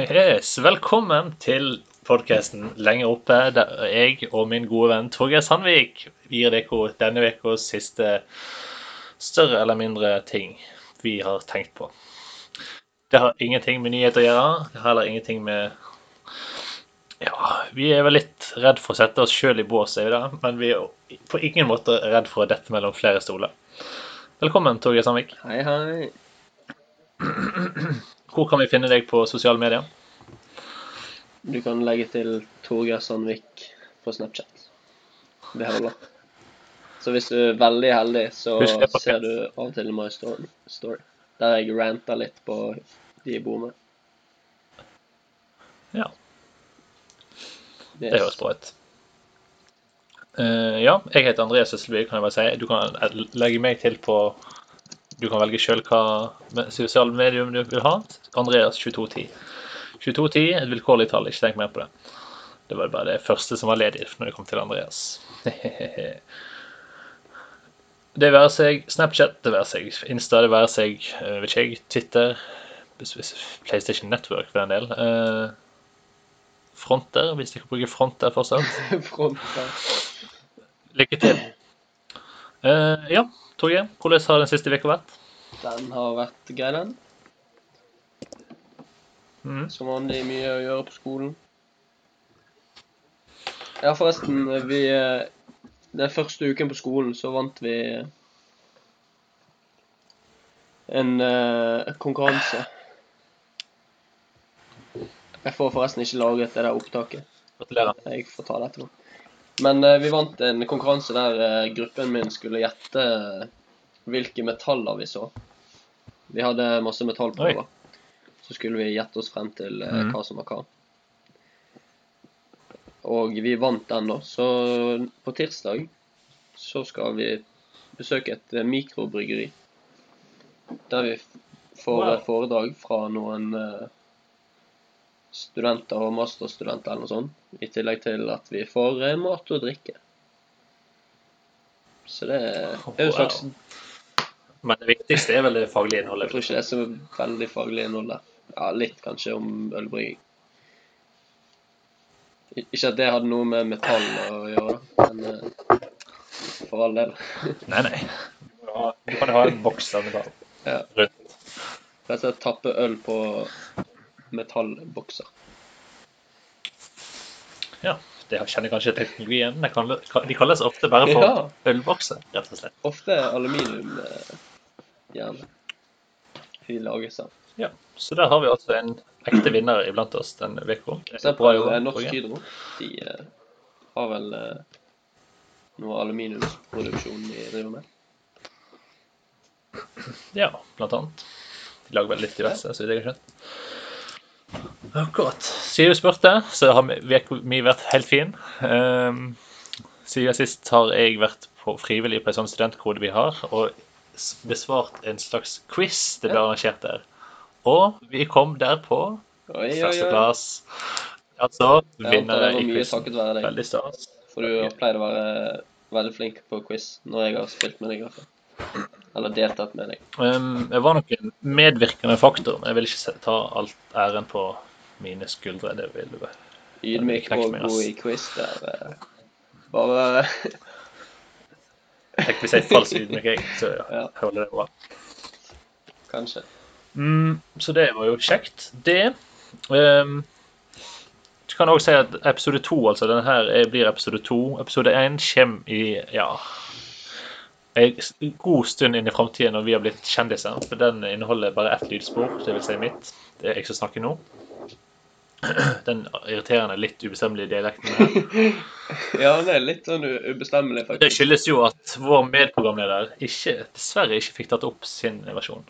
Yes, velkommen til podkasten Lenger oppe, der jeg og min gode venn Torgeir Sandvik gir dere denne ukas siste større eller mindre ting vi har tenkt på. Det har ingenting med nyheter å gjøre. Det har heller ingenting med Ja, vi er vel litt redd for å sette oss sjøl i bås, er vi det? Men vi er på ingen måte redd for å dette mellom flere stoler. Velkommen, Torgeir Sandvik. Hei, hei. Hvor kan vi finne deg på sosiale medier? Du kan legge til Torgeir Sandvik på Snapchat. Det holder. Så hvis du er veldig heldig, så ser du av og til My Story, der jeg ranter litt på de jeg bor med. Ja. Det høres bra ut. Eh, ja, jeg heter Andreas Søsselby, kan jeg bare si. Du kan legge meg til på Du kan velge sjøl hva sosiale medium du vil ha. Andreas2210. 2210 er et vilkårlig tall, ikke tenk mer på det. Det var bare det første som var ledig når det kom til Andreas. Det være seg Snapchat, det være seg Insta, det være seg eh, vet ikke jeg, Twitter, PlayStation Network for den del. Eh, fronter, hvis dere bruker fronter fortsatt. Fronter. Lykke til. Eh, ja, Torgeir, hvordan har den siste uka vært? Den har vært grei, den. Mm. Som vanlig mye å gjøre på skolen. Ja, forresten, vi eh, Den første uken på skolen så vant vi en uh, konkurranse. Jeg får forresten ikke laget det der opptaket. Gratulerer. Jeg får ta det etterpå. Men eh, vi vant en konkurranse der eh, gruppen min skulle gjette hvilke metaller vi så. Vi hadde masse metallprøver. Så skulle vi gjette oss frem til eh, Mhm. hva som var hva. Og vi vant den, da. Så på tirsdag så skal vi besøke et eh, mikrobryggeri. Der vi får Wow. foredrag fra noen eh, studenter og masterstudenter eller noe sånt. I tillegg til at vi får eh, mat og drikke. Så det er jo et slags Men det viktigste er vel det faglige Jeg tror ikke det er så veldig faglig innhold der. Ja, litt kanskje om ølbrygging. Ikke at det hadde noe med metall å gjøre, men eh, for all del. Nei, nei. Du kan ha en boks av metall Ja. rundt. Rett og slett tappe øl på metallbokser. Ja, det kjenner kanskje teknologien. De, de kalles ofte bare for Ja. ølbokser, rett og slett. Ofte aluminium eh, gjerne. De lages av. Ja, Så der har vi altså en ekte vinner iblant oss denne uka. Bra jobba, eh, Norsk Hydro. De eh, har vel noe aluminiumsproduksjon de driver med. Ja, blant annet. De lager vel litt diverse, så vidt jeg har skjønt. Akkurat. Siden du spurte, så har vi, vært helt fin. Um, siden sist har jeg vært på frivillig på en sånn studentkode vi har, og besvart en slags quiz det ble arrangert der. Og vi kom der på førsteplass. Altså vinnere i quizen. Veldig stas. For du pleier å være veldig flink på quiz når jeg har spilt med deg. fall. Eller deltatt med deg. Um, jeg var nok en medvirkende faktor, men jeg vil ikke ta alt æren på mine skuldre. Det vil du Ydmyk og god i quiz der. eh, Bare Tenk hvis jeg er falsk ydmyk, jeg, så Ja. holder det bra. Kanskje. Mm, så det var jo kjekt. Det um, Du kan også si at episode to, altså denne her er- blir episode to. Episode én kommer i ja en god stund inn i framtida når vi har blitt kjendiser. For den inneholder bare ett lydspor, vil si mitt. Det er jeg som snakker nå. Den irriterende, litt ubestemmelige dialekten her. Ja, den er litt sånn ubestemmelig, faktisk. Det skyldes jo at vår medprogramleder ikke, dessverre ikke fikk tatt opp sin versjon.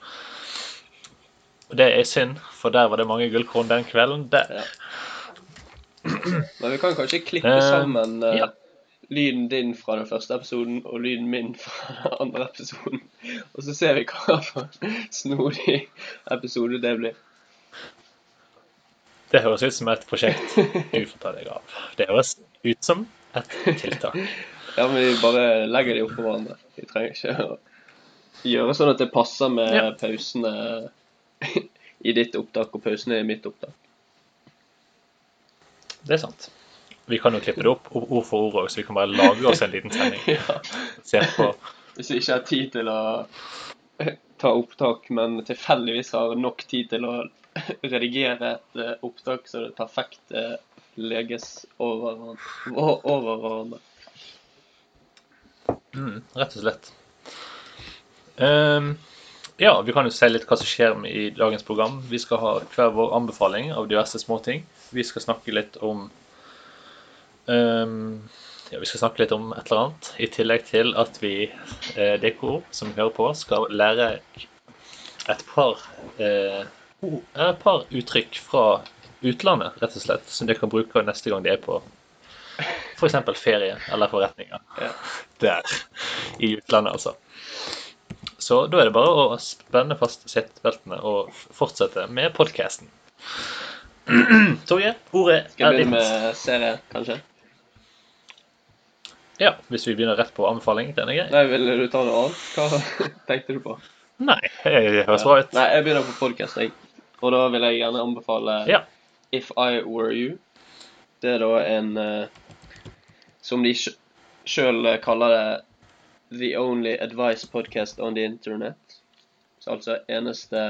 Og det er synd, for der var det mange gullkorn den kvelden. Der. Ja. Men vi kan kanskje klippe Eh, sammen uh, ja. Lyden din fra den første episoden og lyden min fra den andre episoden. Og så ser vi hva for snodig episode det blir. Det høres ut som et prosjekt du får ta deg av. Det høres ut som et tiltak. Ja, men vi bare legger de oppå hverandre. Vi trenger ikke å gjøre sånn at det passer med Ja. pausene i ditt opptak og pausene i mitt opptak. Det er sant. Vi kan jo klippe det opp ord for ord òg, så vi kan bare lage oss en liten sending. ja. Se på Hvis vi ikke har tid til å ta opptak, men tilfeldigvis har nok tid til å redigere et eh, opptak så det perfekt eh, leges over, hverandre- over hverandre. mm, Rett og slett. Um, ja, vi kan jo se litt hva som skjer i dagens program. Vi skal ha hver vår anbefaling av diverse småting. Vi skal snakke litt om ja, Vi skal snakke litt om et eller annet, i tillegg til at vi, eh, dere som hører på, skal lære et par eh, et par uttrykk fra utlandet, rett og slett, som dere kan bruke neste gang de er på f.eks. ferie eller forretninger. Ja. Der. I utlandet, altså. Så da er det bare å spenne fast setebeltene og fortsette med podkasten. Torgeir, ordet Skal er jeg begynne ditt. med serie, kanskje? Ja, hvis vi begynner rett på anbefaling. Den er grei. Nei, Ville du ta noe annet? Hva tenkte du på? Nei, det høres bra ut. Nei, jeg begynner på podkast, jeg. Og da vil jeg gjerne anbefale Ja. If I Were You. Det er da en eh, Som de sjøl kaller det The Only Advice Podcast on the Internet. Så altså eneste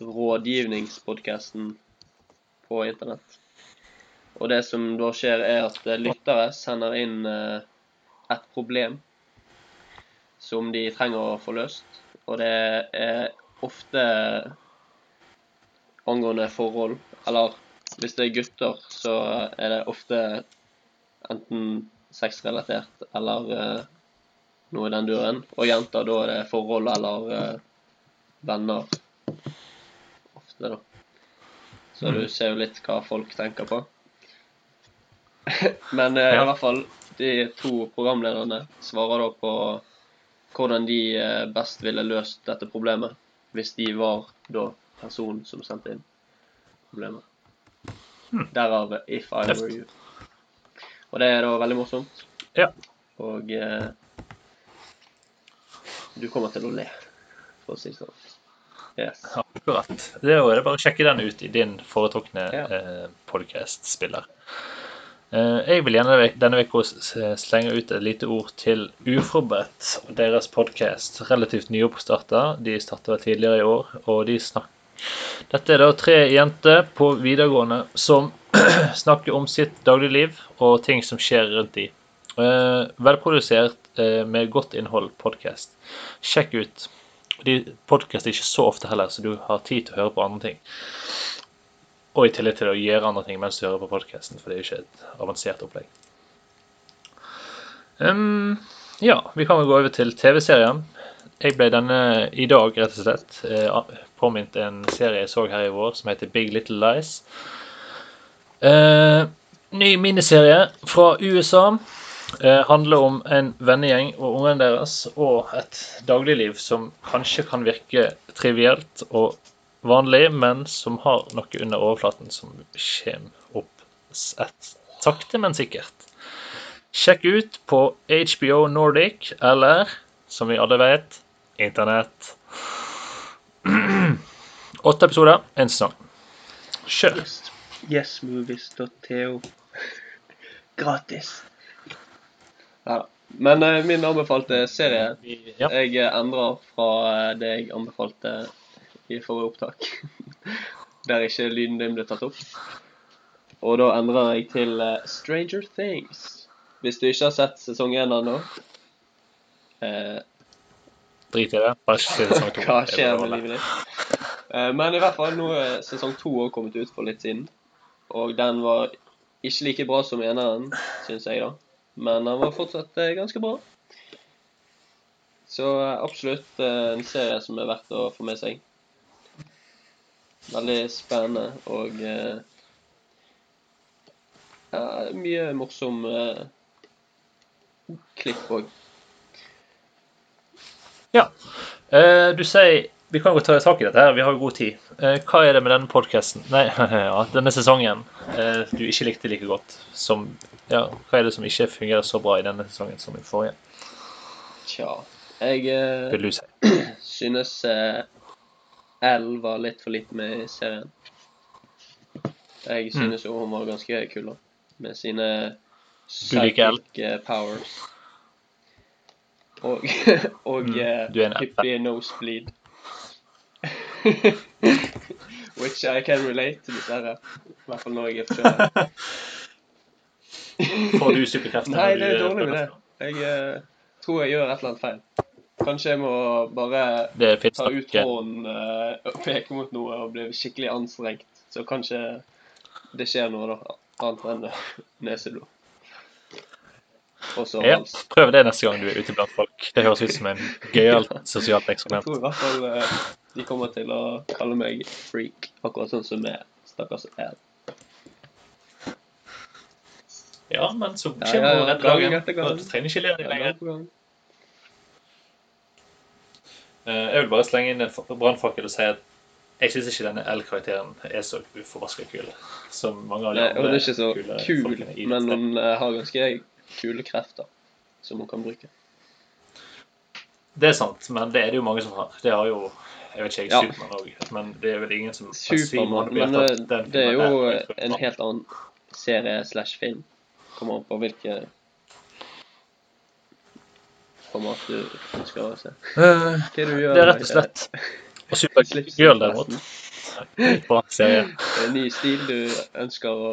rådgivningspodkasten på internett. Og det som da skjer, er at eh, lyttere sender inn eh, et problem som de trenger å få løst. Og det er ofte angående forhold. Eller hvis det er gutter, så er det ofte enten sexrelatert eller eh, noe i den duren. Og jenter, da er det forhold eller venner. Ofte, da. Så du ser jo litt hva folk tenker på. Men eh, Ja. i hvert fall, de to programlederne svarer da på hvordan de eh, best ville løst dette problemet hvis de var da personen som sendte inn problemet. Hmm. Derav 'If I Were You'. Og det er da veldig morsomt. Ja. Og eh, du kommer til å le, for å si det sånn. Yes. Akkurat. Det er bare å sjekke den ut i din foretrukne Ja. eh, podcast-spiller. Eh, jeg vil gjerne denne uka slenge ut et lite ord til Uforberedt og deres podcast. Relativt nyoppstarta. De starta tidligere i år, og de snakker Dette er da tre jenter på videregående som snakker om sitt dagligliv og ting som skjer rundt de. Eh, velprodusert eh, med godt innhold podcast. Sjekk ut. Podkast er ikke så ofte heller, så du har tid til å høre på andre ting. Og i tillegg til å gjøre andre ting mens du hører på podkasten, for det er jo ikke et avansert opplegg. Um, ja, vi kan vel gå over til TV-serien. Jeg ble denne i dag, rett og slett, eh, påminnet en serie jeg så her i vår, som heter Big Little Lies. Eh, ny miniserie fra USA. Eh, handler om en vennegjeng og ungene deres og et dagligliv som kanskje kan virke trivielt og vanlig, men som har noe under overflaten som kommer opp et sakte, men sikkert. Sjekk ut på HBO Nordic, eller som vi alle vet, Internett. Åtte episoder, én sesong. Kjør. Yes. Yesmovies.to. Gratis. Ja. Men eh, min anbefalte serie. Jeg eh, endrer fra eh, det jeg anbefalte i forrige opptak. Der ikke lyden din ble tatt opp. Og da endrer jeg til uh, Stranger Things. Hvis du ikke har sett sesong én ennå eh, Drit i det. Bare se sesong to. Hva skjer med livet ditt? Uh, Men i hvert fall, nå er sesong to òg kommet ut for litt siden. Og den var ikke like bra som eneren, syns jeg, da. Men den var fortsatt uh, ganske bra. Så absolutt en serie som er verdt å få med seg. Veldig spennende og eh, ja, mye morsom eh, klipp òg. Ja. Eh, du sier Vi kan godt ta tak i dette her, vi har jo god tid. Hva er det med denne podkasten Nei, ja, denne sesongen du ikke likte like godt som Ja, hva er det som ikke fungerer så bra i denne sesongen som i forrige? Tja. Jeg Vil du si? synes L var litt for lite med i serien. Jeg synes jo hun var ganske kul, da. Med sine psychic eh, powers. Og, og Mm, eh, hippie nosebleed. Which I can relate dessverre. I hvert fall når jeg er forkjølet. Får du superkrefter? Nei, det er dårlig med det. Jeg uh, tror jeg gjør et eller annet feil. Kanskje jeg må bare ta ut hånden eh, og peke mot noe og bli skikkelig anstrengt. Så kanskje det skjer noe, da. Annet enn neseblod. Og så ja, hals. Prøv det neste gang du er ute blant folk. Det høres ut som en gøyalt sosialt eksperiment. Jeg tror i hvert fall eh, de kommer til å kalle meg freak, akkurat sånn som meg. Stakkars L. Ja, men så kommer ja, ja, ja, gang etter gang. Du trenger ikke le deg lenger. gang på gang. Eh, Jeg vil bare slenge inn en fa- brannfakkel og si at jeg syns ikke denne L-karakteren er så uforbaska kul som mange av de Nei, andre hun er ikke så kule kul, men dette. hun eh, har ganske kule krefter som hun kan bruke. Det er sant, men det er det jo mange som har. Det har jo Jeg vet ikke, jeg, Ja. Supermann òg, men det er vel ingen som si Supermann, men det, eh, den det er jo er en helt annen serie slash film. Kommer an på hvilke format du ønsker å se. Eh, Hva det du gjør? Det er rett og slett Og Supergirl, derimot. en serie. Det er en ny stil du ønsker å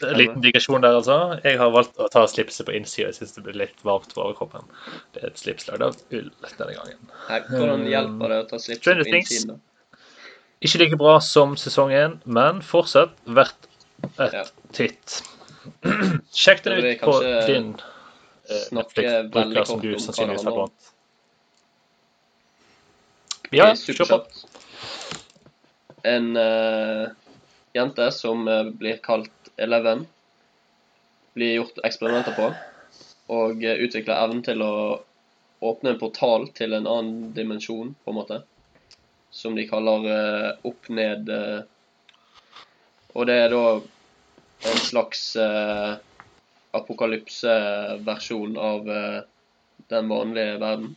En liten digresjon der, altså. Jeg har valgt å ta slipset på innsida. Jeg syns det blir litt varmt på overkroppen. Det er et slips lagd av ull denne gangen. Nei, Hvordan hjelper det å ta slipset Stranger på innsiden? da? Ikke like bra som sesong én, men fortsatt verdt et Ja. titt. Sjekk den ut på din eh, snakke veldig kort om hva. Ja, kjør på. En uh, jente som eh, blir kalt Eleven, blir gjort eksperimenter på, og utvikler evnen til å åpne en portal til en annen dimensjon, på en måte, som de kaller uh, opp-ned Uh, Og det er da en slags uh, apokalypseversjon av eh, den vanlige verden.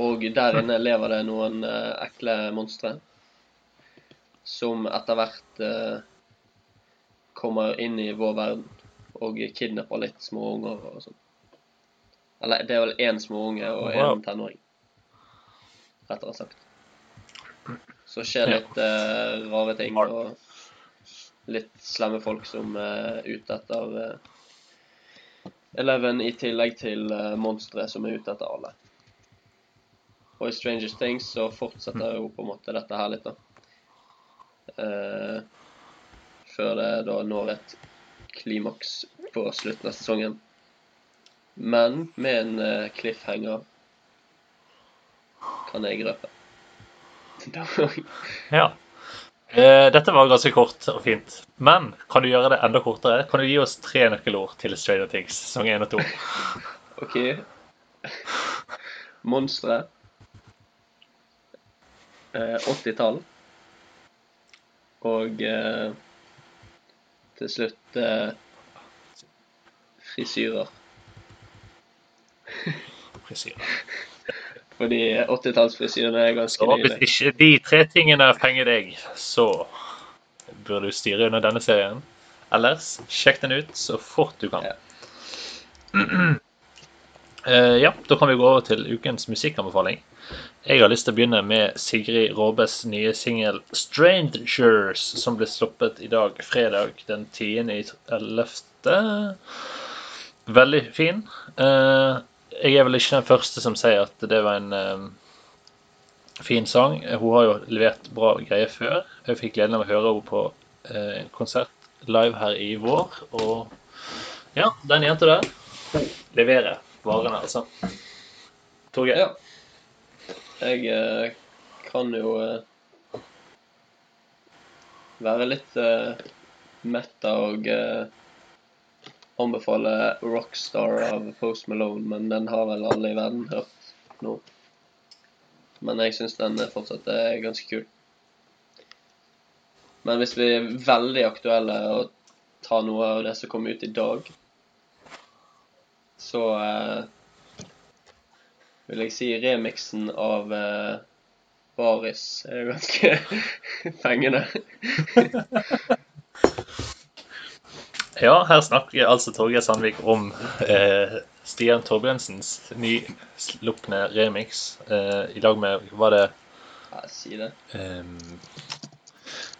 Og der inne lever det noen eh, ekle monstre. Som etter hvert eh, kommer inn i vår verden og kidnapper litt små unger og sånn. Eller det er vel én småunge og Wow. én tenåring, rettere sagt. Så skjer litt uh, rare ting og litt slemme folk som er ute etter eh, Eleven i tillegg til eh, monstre som er ute etter alle. Og i Stranger Things så fortsetter jo på en måte dette her litt, da. Uh, før det da når et klimaks på slutten av sesongen. Men med en uh, cliffhanger kan jeg røpe. Ja. Eh, dette var ganske kort og fint. Men kan du gjøre det enda kortere? Kan du gi oss tre nøkkelord til Stranger Things sesong 1 og 2? OK. Monstre. Eh, 80-tall. Og eh, til slutt eh, frisyrer. Frisyrer. Fordi 80-tallsfrisyrene er ganske nylig. hvis ikke de tre tingene fenger deg, så bør du styre under denne serien. Ellers, sjekk den ut så fort du kan. Ja. Uh, ja, da kan vi gå over til ukens musikkanbefaling. Jeg har lyst til å begynne med Sigrid Råbes nye singel 'Strangers', som ble stoppet i dag, fredag den 10.11. Veldig fin. Eh, jeg er vel ikke den første som sier at det var en eh, fin sang. Hun har jo levert bra greier før. Jeg fikk gleden av å høre henne på uh, en konsert live her i vår. Og ja, den jenta der, leverer varene, altså. Torgeir? Ja. Jeg uh, kan jo uh, være litt uh, metta og eh, anbefale 'Rockstar' av Post Malone, men den har vel alle i verden hørt nå. Men jeg syns den fortsatt er ganske kul. Men hvis vi er veldig aktuelle og tar noe av det som kom ut i dag, så eh, vil jeg si remixen av eh, baris er ganske fengende. Ja, her snakker altså Torgeir Sandvik om eh, Stian Torbjørnsens nyslupne remix eh, i lag med Var det Ja, si det. Eh,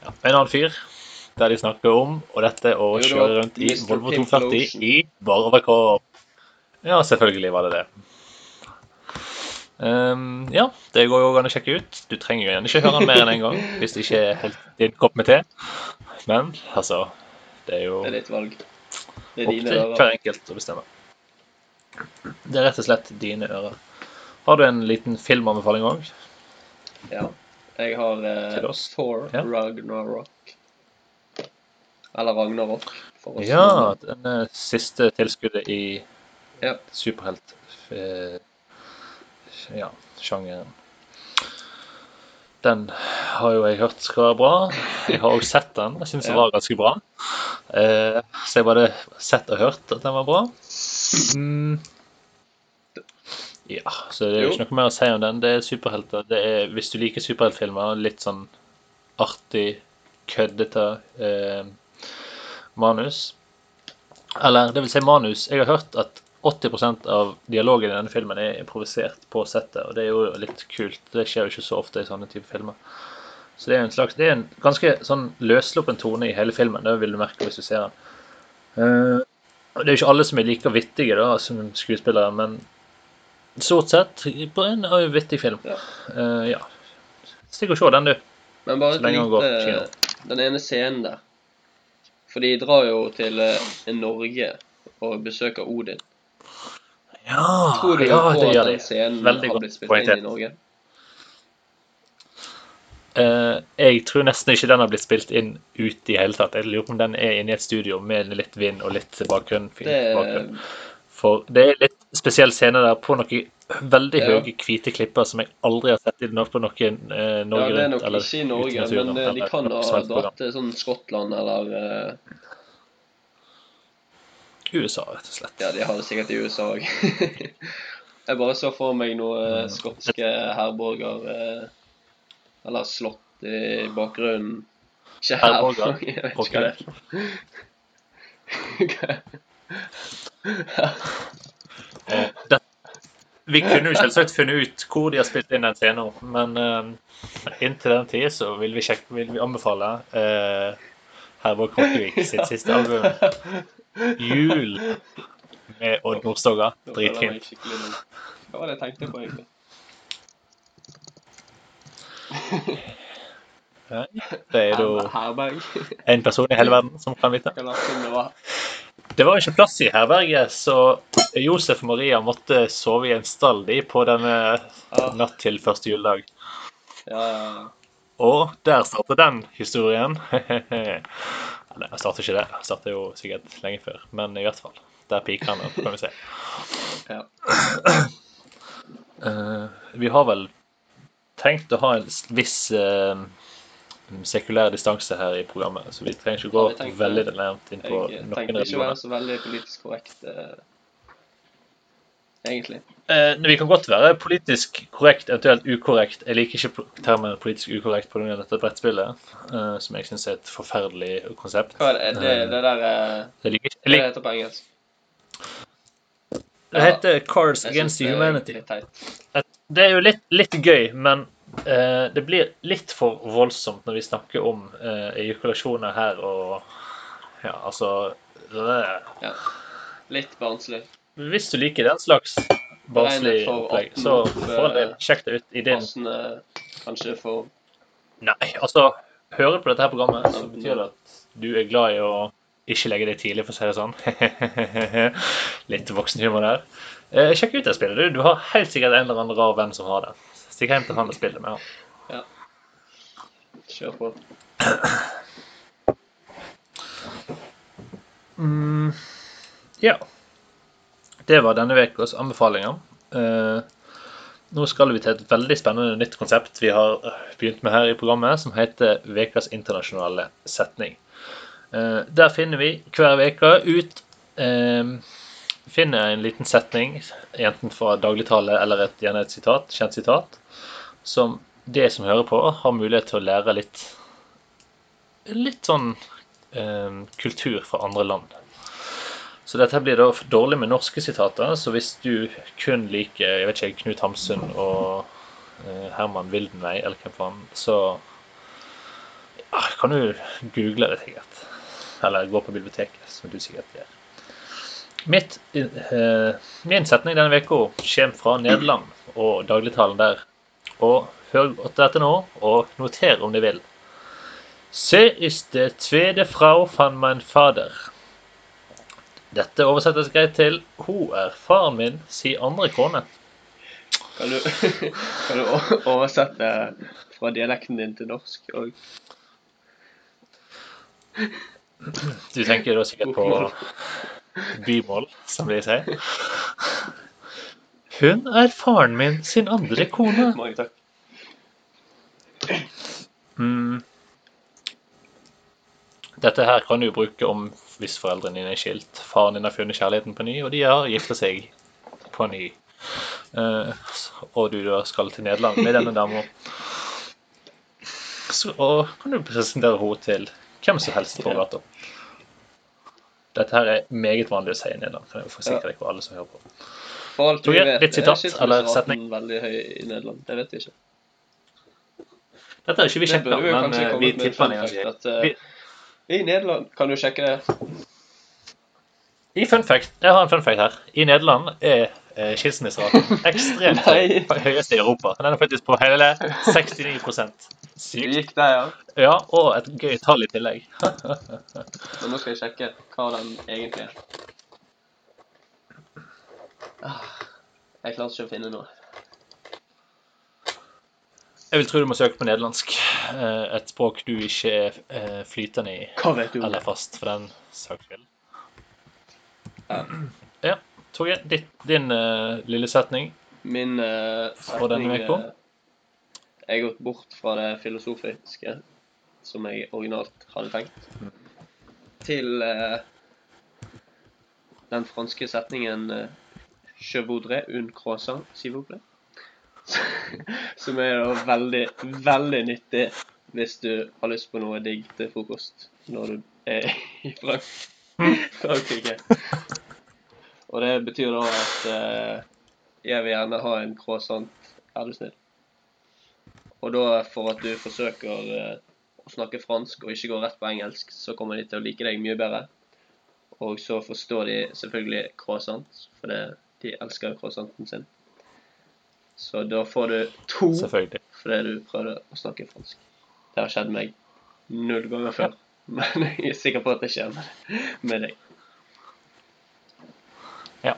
ja, en annen fyr? Der de snakker om og dette å Jo, det kjøre rundt i Mr. Volvo Pink 240 i bare overkropp. Ja, selvfølgelig var det det. Um, ja, det går jo an å sjekke ut. Du trenger jo gjerne ikke høre den mer enn én en gang hvis det ikke er helt din kopp med te. Men altså, det er jo Det er ditt valg. Det er opp dine til ører. hver enkelt å bestemme. Det er rett og slett dine ører. Har du en liten filmanbefaling òg? Ja. Jeg har eh, oss. Thor Ja. Ragnarok. Eller Ragnarok, for oss. Ja, den eh, siste tilskuddet i Ja. superhelt... eh, ja, sjangeren. Den har jo jeg hørt skal være bra. Jeg har òg sett den. Jeg syns den var ganske bra. Eh, så jeg bare sett og hørt at den var bra. Mm. Ja, så det er jo Jo. ikke noe mer å si om den. Det er superhelter. Det er, hvis du liker superheltfilmer, litt sånn artig, køddete eh, manus. Eller det vil si manus. Jeg har hørt at 80% av dialogen i denne filmen er improvisert på settet, og det er jo litt kult. Det skjer jo ikke så ofte i sånne type filmer. Så det er en slags, det er en ganske sånn løssluppen tone i hele filmen. Det vil du merke hvis du ser den. Og det er jo ikke alle som er like vittige da, som skuespillere, men stort sett på en eh, vittig film. Ja. Uh, ja. Stikk og se den, du. Men bare Så lenge den går på kino. Den ene scenen der. For de drar jo til Norge og besøker Odin. Ja, Tror du ja på det gjør de. scenen Veldig har godt blitt spilt poengtert. inn i Norge? Eh, jeg tror nesten ikke den har blitt spilt inn ute i hele tatt. Jeg lurer på om den er inne i et studio med litt vind og litt bakgrunn. Det bakgrunn. For det er litt spesiell scene der på noen veldig Ja. høye hvite klipper som jeg aldri har sett i no- på noen eh, Ja, Norge det er Rundt. nok eller ikke i Norge, men eh, de kan noe ha dratt til sånn Skottland eller eh, USA, rett og slett. Ja, de har det sikkert i USA òg. Jeg bare så for meg noe Mm. skotske herborger eh, Eller slott i bakgrunnen. Ikke Herborger? jeg vet ikke hva det er. Eh, det, vi kunne jo selvsagt funnet ut hvor de har spilt inn den scenen, men uh, inntil den tid så vil vi, sjekke, vil vi anbefale uh, Herborg Krokkevik sitt siste album, 'Jul', med Odd Nordstoga. Dritfint. Hva var det jeg tenkte på, egentlig? Nei, det er jo en person i hele verden som kan vite. Det var. Ikke plass i herberget, så Josef og Maria måtte sove i en stall på denne natt til første juledag. ja, ja. Og der starter den historien. Nei, jeg starter ikke det. Jeg starter jo sikkert lenge før, men i hvert fall. Der piker han opp, kan vi se. Ja. Uh, vi har vel tenkt å ha en viss uh, sekulær distanse her i programmet, så vi trenger ikke gå Ja, veldig langt inn på Jeg noen tenkte ikke å være så veldig politisk korrekt, eh, egentlig. Eh, vi kan godt være politisk korrekt, eventuelt ukorrekt. Jeg liker ikke termen politisk ukorrekt pga. dette brettspillet, eh, som jeg syns er et forferdelig konsept. Hva er det? Det, det der eh, Jeg liker, jeg liker. det heter på engelsk? det heter Cards Against det Humanity. Et- Det er jo litt, litt gøy, men eh, det blir litt for voldsomt når vi snakker om eh, ejakulasjoner her og Ja, altså øh. Litt barnslig. Hvis du liker den slags barnslig opplegg, så for all del, sjekk det ut i din kanskje for Nei, altså Hører du på dette her programmet, så betyr det at du er glad i å ikke legge deg tidlig, for å si det sånn. Litt voksenhumor der. Eh, sjekk ut det spillet. Du, du har helt sikkert en eller annen rar venn som har det. Stikk hjem til han og spill det med han. Kjør på. Mm, ja. Det var denne ukas anbefalinger. Eh, nå skal vi til et veldig spennende nytt konsept vi har begynt med her i programmet, som heter Ukas internasjonale setning. Eh, der finner vi hver uke ut eh, Finner en liten setning, enten fra dagligtale eller et, et sitat, kjent sitat, som det som hører på, har mulighet til å lære litt litt sånn kultur fra andre land. Så dette blir da dårlig med norske sitater, så hvis du kun liker jeg vet ikke, Knut Hamsun og eh, Herman Wildenvey, eller hvem faen, så ja, kan du google det sikkert. Eller gå på biblioteket, som du sikkert gjør. Mitt, uh, min setning denne uka kommer fra Nederland og dagligtalen der. Og hør godt etter nå, og noter om du vil. Se ist det tvede Frau van mein Fader. Dette oversettes greit til 'Hun er faren min', si andre kone. Kan du, kan du oversette fra dialekten din til norsk òg? Du tenker da sikkert på bymål, som de sier. Hun er faren min sin andre kone. Mange takk. Mm. Dette her kan du bruke om hvis foreldrene dine er skilt. Faren din har funnet kjærligheten på ny, og de har gifta seg på ny. Uh, og du da skal til Nederland med denne dama. Så kan du presentere henne til hvem som helst på gata. Dette her er meget vanlig å si i Nederland. kan jeg forsikre deg på alle som hører på. For alt vi vet, litt sitat, er eller setning. veldig høy i Nederland. Det vet vi ikke. Dette har ikke vi sjekka, men eh, vi tipper den gang. at Vi- I Nederland Kan du sjekke det? I fun fact, Jeg har en fun fact her. I Nederland er eh, skilsmisseraten ekstremt høy. Høyest i Europa. Den er faktisk på hele 69 Du Sykt. gikk der, ja. Ja, og et gøy tall i tillegg. Men nå skal jeg sjekke hva den egentlig er. Ah, Jeg klarer ikke å finne noe. Jeg vil tro du må søke på nederlandsk. eh, Et språk du ikke er eh, flytende i, Hva vet du eller fast for den saks skyld. Ja. Torgeir, din, din uh, lille setning. Min uh, setning eh, Jeg har gått bort fra det filosofiske som jeg originalt hadde tenkt, til uh, den franske setningen uh, Je voudrais une croissant, s'il vous plaît. Som er da veldig, veldig nyttig hvis du har lyst på noe digg til frokost når du er i Frank Frankrike. Og det betyr da at eh, jeg vil gjerne ha en croissant, er du snill. Og da, for at du forsøker eh, å snakke fransk og ikke gå rett på engelsk, så kommer de til å like deg mye bedre. Og så forstår de selvfølgelig croissant, for det, de elsker croissanten sin. Så da får du to fordi du prøvde å snakke fransk. Det har skjedd meg null ganger før, men jeg er sikker på at det skjer med, deg. Ja.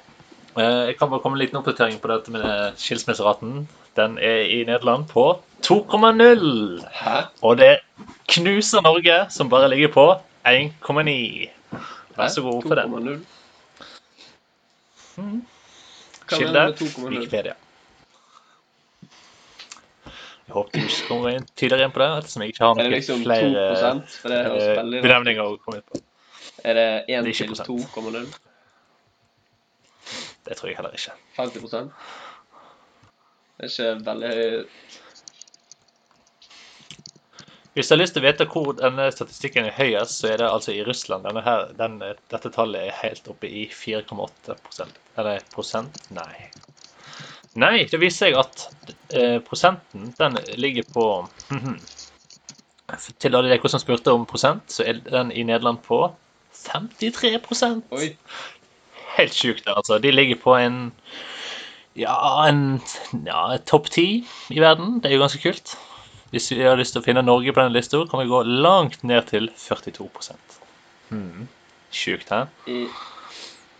Jeg kan bare komme en liten oppdatering på dette med skilsmisseraten. Den er i Nederland på 2,0. Og det knuser Norge, som bare ligger på 1,9. Vær så god for den. 2,0. Mhm. Kilde mener du med 2,0? Wikipedia. Jeg håper du ikke kommer inn tidligere inn på det, ettersom jeg ikke har Er noen liksom 2 flere For det høres eh, benevninger å komme inn på. Er det 1 Det er til 2,0? Det tror jeg heller ikke. 50% Det er ikke veldig høy Hvis du har lyst til å vite hvor denne statistikken er høyest, så er det altså i Russland. Denne her, den, dette tallet er helt oppe i 4,8% Eller prosent? Nei. Nei, det viser seg at eh, prosenten, den ligger på Til alle dere som spurte om prosent, så er den i Nederland på 53 Oi. Helt sjukt, altså. De ligger på en Ja, en ja, topp ti i verden. Det er jo ganske kult. Hvis vi har lyst til å finne Norge på denne lista, kan vi gå langt ned til 42 hmm. Sjukt, hæ? I,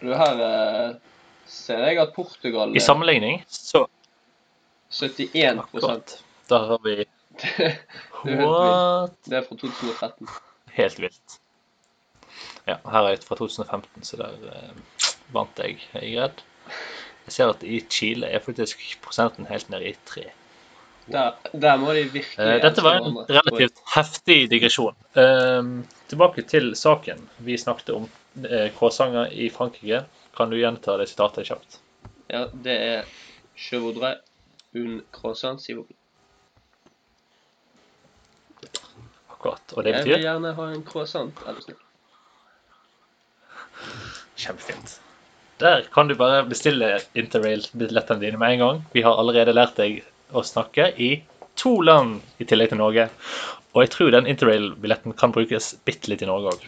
du her eh, ser jeg at Portugal I sammenligning så 71 Akkurat. Da har vi Det. What? Det er fra 2013. Helt vilt. Ja, her er et fra 2015, så der eh, vant jeg. Jeg er redd. Jeg ser at i Chile er faktisk prosenten helt nede i tre. Der, der må de virkelig Eh, dette var en relativt heftig digresjon. Eh, tilbake til saken. Vi snakket om k-sanger i Frankrike. Kan du gjenta det sitatet kjapt? Ja, det er Je voudrais une croissant, s'il vous plaît. Og det betyr Jeg vil gjerne ha en croissant. Er du snill. kjempefint. Der kan du bare bestille interrail-billettene dine med en gang. Vi har allerede lært deg å snakke i to land i tillegg til Norge. Og jeg tror den interrail-billetten kan brukes bitte litt i Norge òg.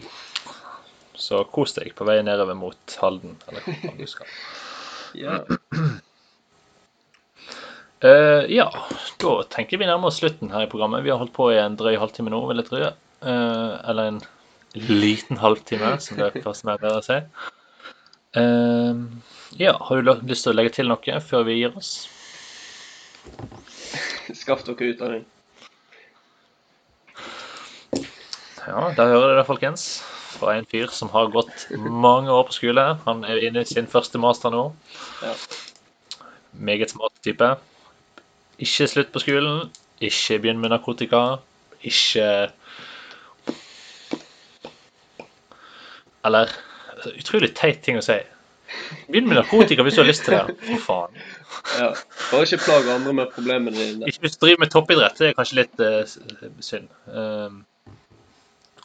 Så kos deg på vei nedover mot Halden, eller hvor du skal. Ja. Uh, ja, da tenker vi nærmer oss slutten her i programmet. Vi har holdt på i en drøy halvtime nå, vil jeg tro. Uh, eller en liten halvtime, som det passer meg bedre å si. Uh, ja, har du lyst til å legge til noe før vi gir oss? Skaff dere utdanning. Ja, der hører dere det, folkens. Fra en fyr som har gått mange år på skole. Han er inne i sin første master nå. Ja. Meget smart type. Ikke slutt på skolen. Ikke begynn med narkotika. Ikke Eller Utrolig teit ting å si. Begynn med narkotika hvis du har lyst til det. For faen. Ja. Bare ikke plag andre med problemene dine. Ikke hvis du driver med toppidrett, det er kanskje litt uh, synd. Um,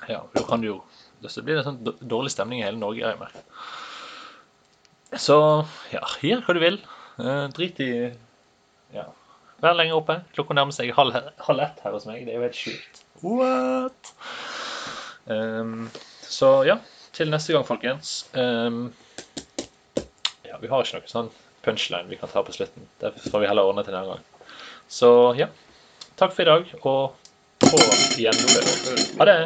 ja, da kan du jo Så blir det sånn dårlig stemning i hele Norge, jeg merker. Så ja, gjør hva du vil. Eh, drit i Ja. Vær lenger oppe. Klokka nærmer seg halv, halv ett her hos meg. Det er jo helt sjukt. What? Um, så ja, til neste gang, folkens. Um, ja, vi har ikke noe sånn punchline vi kan ta på slutten. Det får vi heller ordne til en gang. Så ja. Takk for i dag, og på gjennomføring. Ha det.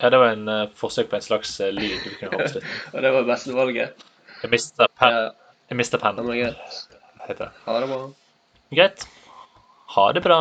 Ja, det var en uh, forsøk på en slags uh, lyd du kunne ha. Og det var beste valget. Jeg mista det pennen, var greit. heter det. Ha det bra. Greit. Ha det bra.